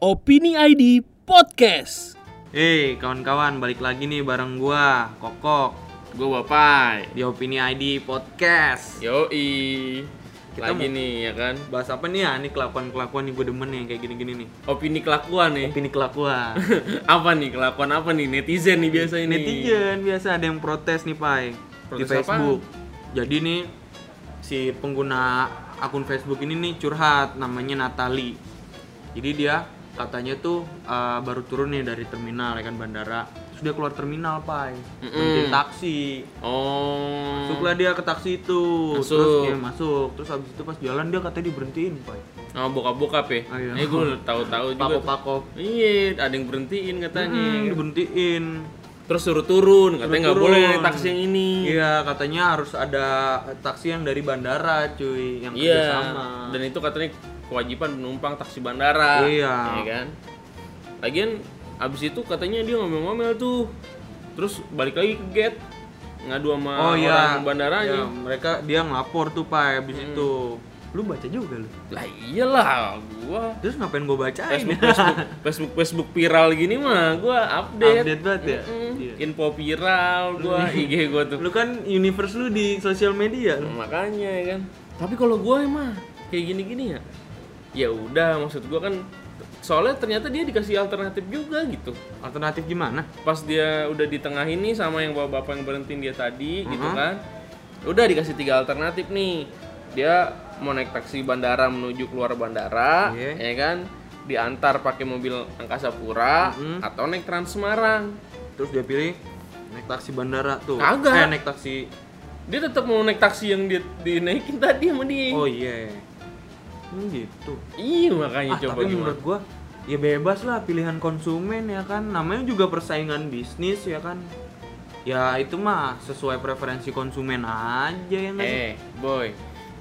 Opini ID Podcast. Hei kawan-kawan balik lagi nih bareng gua Kokok Gue Bapak. di Opini ID Podcast. Yoi. Kita Lagi mau- nih ya kan. Bahas apa nih ya? Ini kelakuan-kelakuan nih gue demen nih kayak gini-gini nih. Opini kelakuan nih. Opini kelakuan. apa nih kelakuan apa nih netizen nih biasa ini. Netizen biasa ada yang protes nih Pai di Protes Facebook. Jadi nih si pengguna akun Facebook ini nih curhat namanya Natali. Jadi dia katanya tuh uh, baru turun nih dari terminal ya kan bandara. Dia keluar terminal Pai. Berhenti taksi. Oh. Masuklah dia ke taksi itu. Masuk. Terus dia masuk. Terus habis itu pas jalan dia katanya diberhentiin, Pai. Oh, bokap-bokap ya. Ah, iya. Eh gue tahu-tahu juga. Pakop-pakop. Iya, ada yang berhentiin katanya. Hmm, diberhentiin. Terus suruh turun, katanya nggak boleh naik taksi yang ini. Iya, katanya harus ada taksi yang dari bandara, cuy, yang Iya. kerjasama. Dan itu katanya kewajiban penumpang taksi bandara. Iya. Ya kan? Lagian abis itu katanya dia ngomel-ngomel tuh. Terus balik lagi ke gate ngadu sama oh iya, orang bandaranya. Iya, mereka dia ngelapor tuh, Pai, habis itu. Lu baca juga lu. Lah iyalah gua Terus ngapain gua bacain? Facebook Facebook Facebook Facebook viral gini mah gua update. Update banget ya? Mm-mm. Iya. Info viral gua IG gua tuh. lu kan universe lu di sosial media. lu. Makanya ya kan. Tapi kalau gua emang kayak gini-gini ya. Ya udah maksud gua kan soalnya ternyata dia dikasih alternatif juga gitu. Alternatif gimana? Pas dia udah di tengah ini sama yang bapak-bapak yang berhentiin dia tadi gitu Mhm. kan. Udah dikasih tiga alternatif nih. Dia mau naik taksi bandara menuju keluar bandara, Iya. ya kan? Diantar pakai mobil angkasa pura Mhm. atau naik Trans Semarang. Terus dia pilih naik taksi bandara tuh. Kagak. Eh, naik taksi. Dia tetap mau naik taksi yang dia dinaikin tadi sama dia. Oh iya. Hmm, gitu. Iya makanya Ah, coba tapi gimana. menurut gua ya bebas lah pilihan konsumen ya kan. Namanya juga persaingan bisnis ya kan. Ya itu mah sesuai preferensi konsumen aja ya nggak sih? Eh, boy.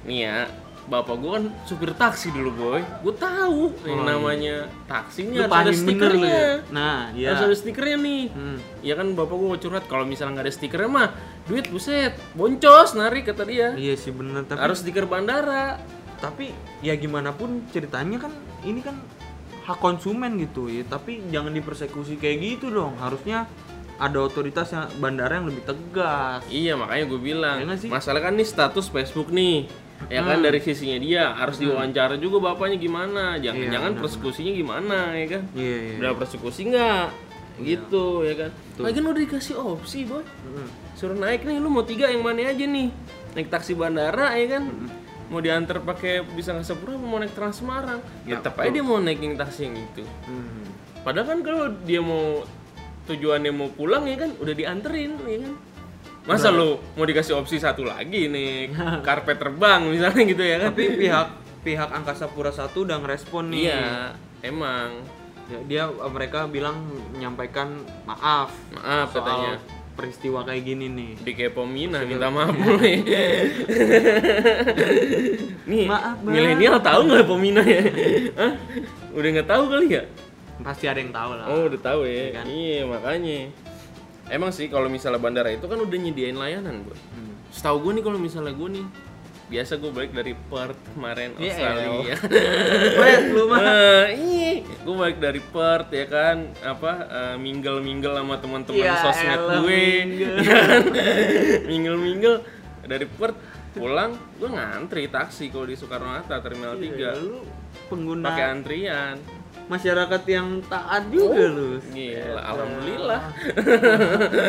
Nih ya, bapak gua kan supir taksi dulu, boy. Gua tahu yang Oh, iya. namanya taksi ini Lu harus ada stikernya. ya. Nah, iya. Harus ada stikernya nih. Hmm. Ya kan bapak gua curhat kalau misalnya nggak ada stikernya mah duit buset, boncos narik kata dia. Iya sih bener tapi Harus stiker bandara. Tapi ya gimana pun ceritanya kan ini kan hak konsumen gitu ya. Tapi jangan dipersekusi kayak gitu dong. Harusnya ada otoritas yang bandara yang lebih tegas. Iya makanya gue bilang. Ya sih? masalah kan nih status Facebook nih. Ya kan Hmm. dari sisinya dia. Harus diwawancara juga bapaknya gimana. Jangan Iya, jangan benar, persekusinya gimana ya kan? Iya iya udah persekusi nggak? Gitu ya kan? Lagian udah dikasih opsi boy. Mm-mm. suruh naik nih lu mau tiga yang mana aja nih? Naik taksi bandara ya kan mau diantar pakai bisa nggak sepura mau naik Trans Semarang? Ya, tetap aja dia mau naik yang taksi yang itu. Hmm. Padahal kan kalau dia mau tujuannya mau pulang ya kan udah dianterin ya kan. Masa lu mau dikasih opsi satu lagi nih karpet terbang misalnya gitu ya kan. tapi pihak pihak angkasa pura satu udah ngerespon nih. Iya, emang. Ya, dia mereka bilang menyampaikan maaf maaf soal katanya peristiwa kayak gini nih di Kepo Mina minta maaf mulai. nih, Maaf, milenial tahu nggak Pomina ya? Hah? Udah nggak tahu kali ya? pasti ada yang tahu lah Oh udah tahu ya. Iya kan? Iya makanya. Emang sih kalau misalnya bandara itu kan udah nyediain layanan gue. Hmm. Setahu gue nih kalau misalnya gue nih biasa gue balik dari Perth kemarin Iya, Australia. Weh, lu mah Eh, iya, gue balik dari Perth ya kan, apa mingle mingle sama teman-teman Ya sosmed gue, mingle. ya kan? mingle dari Perth pulang, gue ngantri taksi kalau di Soekarno Hatta Terminal Iya, 3 lu pengguna pakai antrian. masyarakat yang taat juga lu. Gila, alhamdulillah.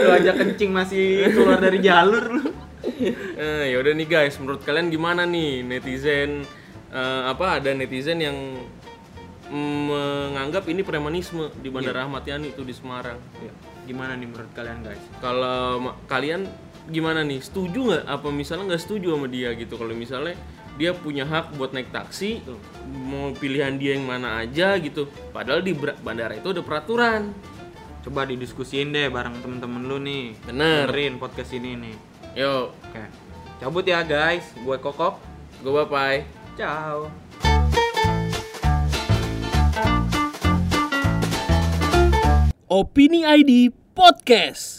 Lu aja kencing masih keluar dari jalur lu. Eh, ya udah nih guys, menurut kalian gimana nih netizen eh, apa ada netizen yang menganggap ini premanisme di Bandara Ahmad Yani itu di Semarang. Ya, Gimana nih menurut kalian guys? Kalau kalian gimana nih? Setuju nggak? Apa misalnya nggak setuju sama dia gitu? Kalau misalnya dia punya hak buat naik taksi, mau pilihan dia yang mana aja gitu. Padahal di bandara itu ada peraturan. Coba didiskusiin deh bareng temen-temen lu nih. Bener. Dengerin podcast ini nih. Yuk, Oke. Cabut ya guys. Gue Kokok. gue bapai. Ciao. Opini ID Podcast.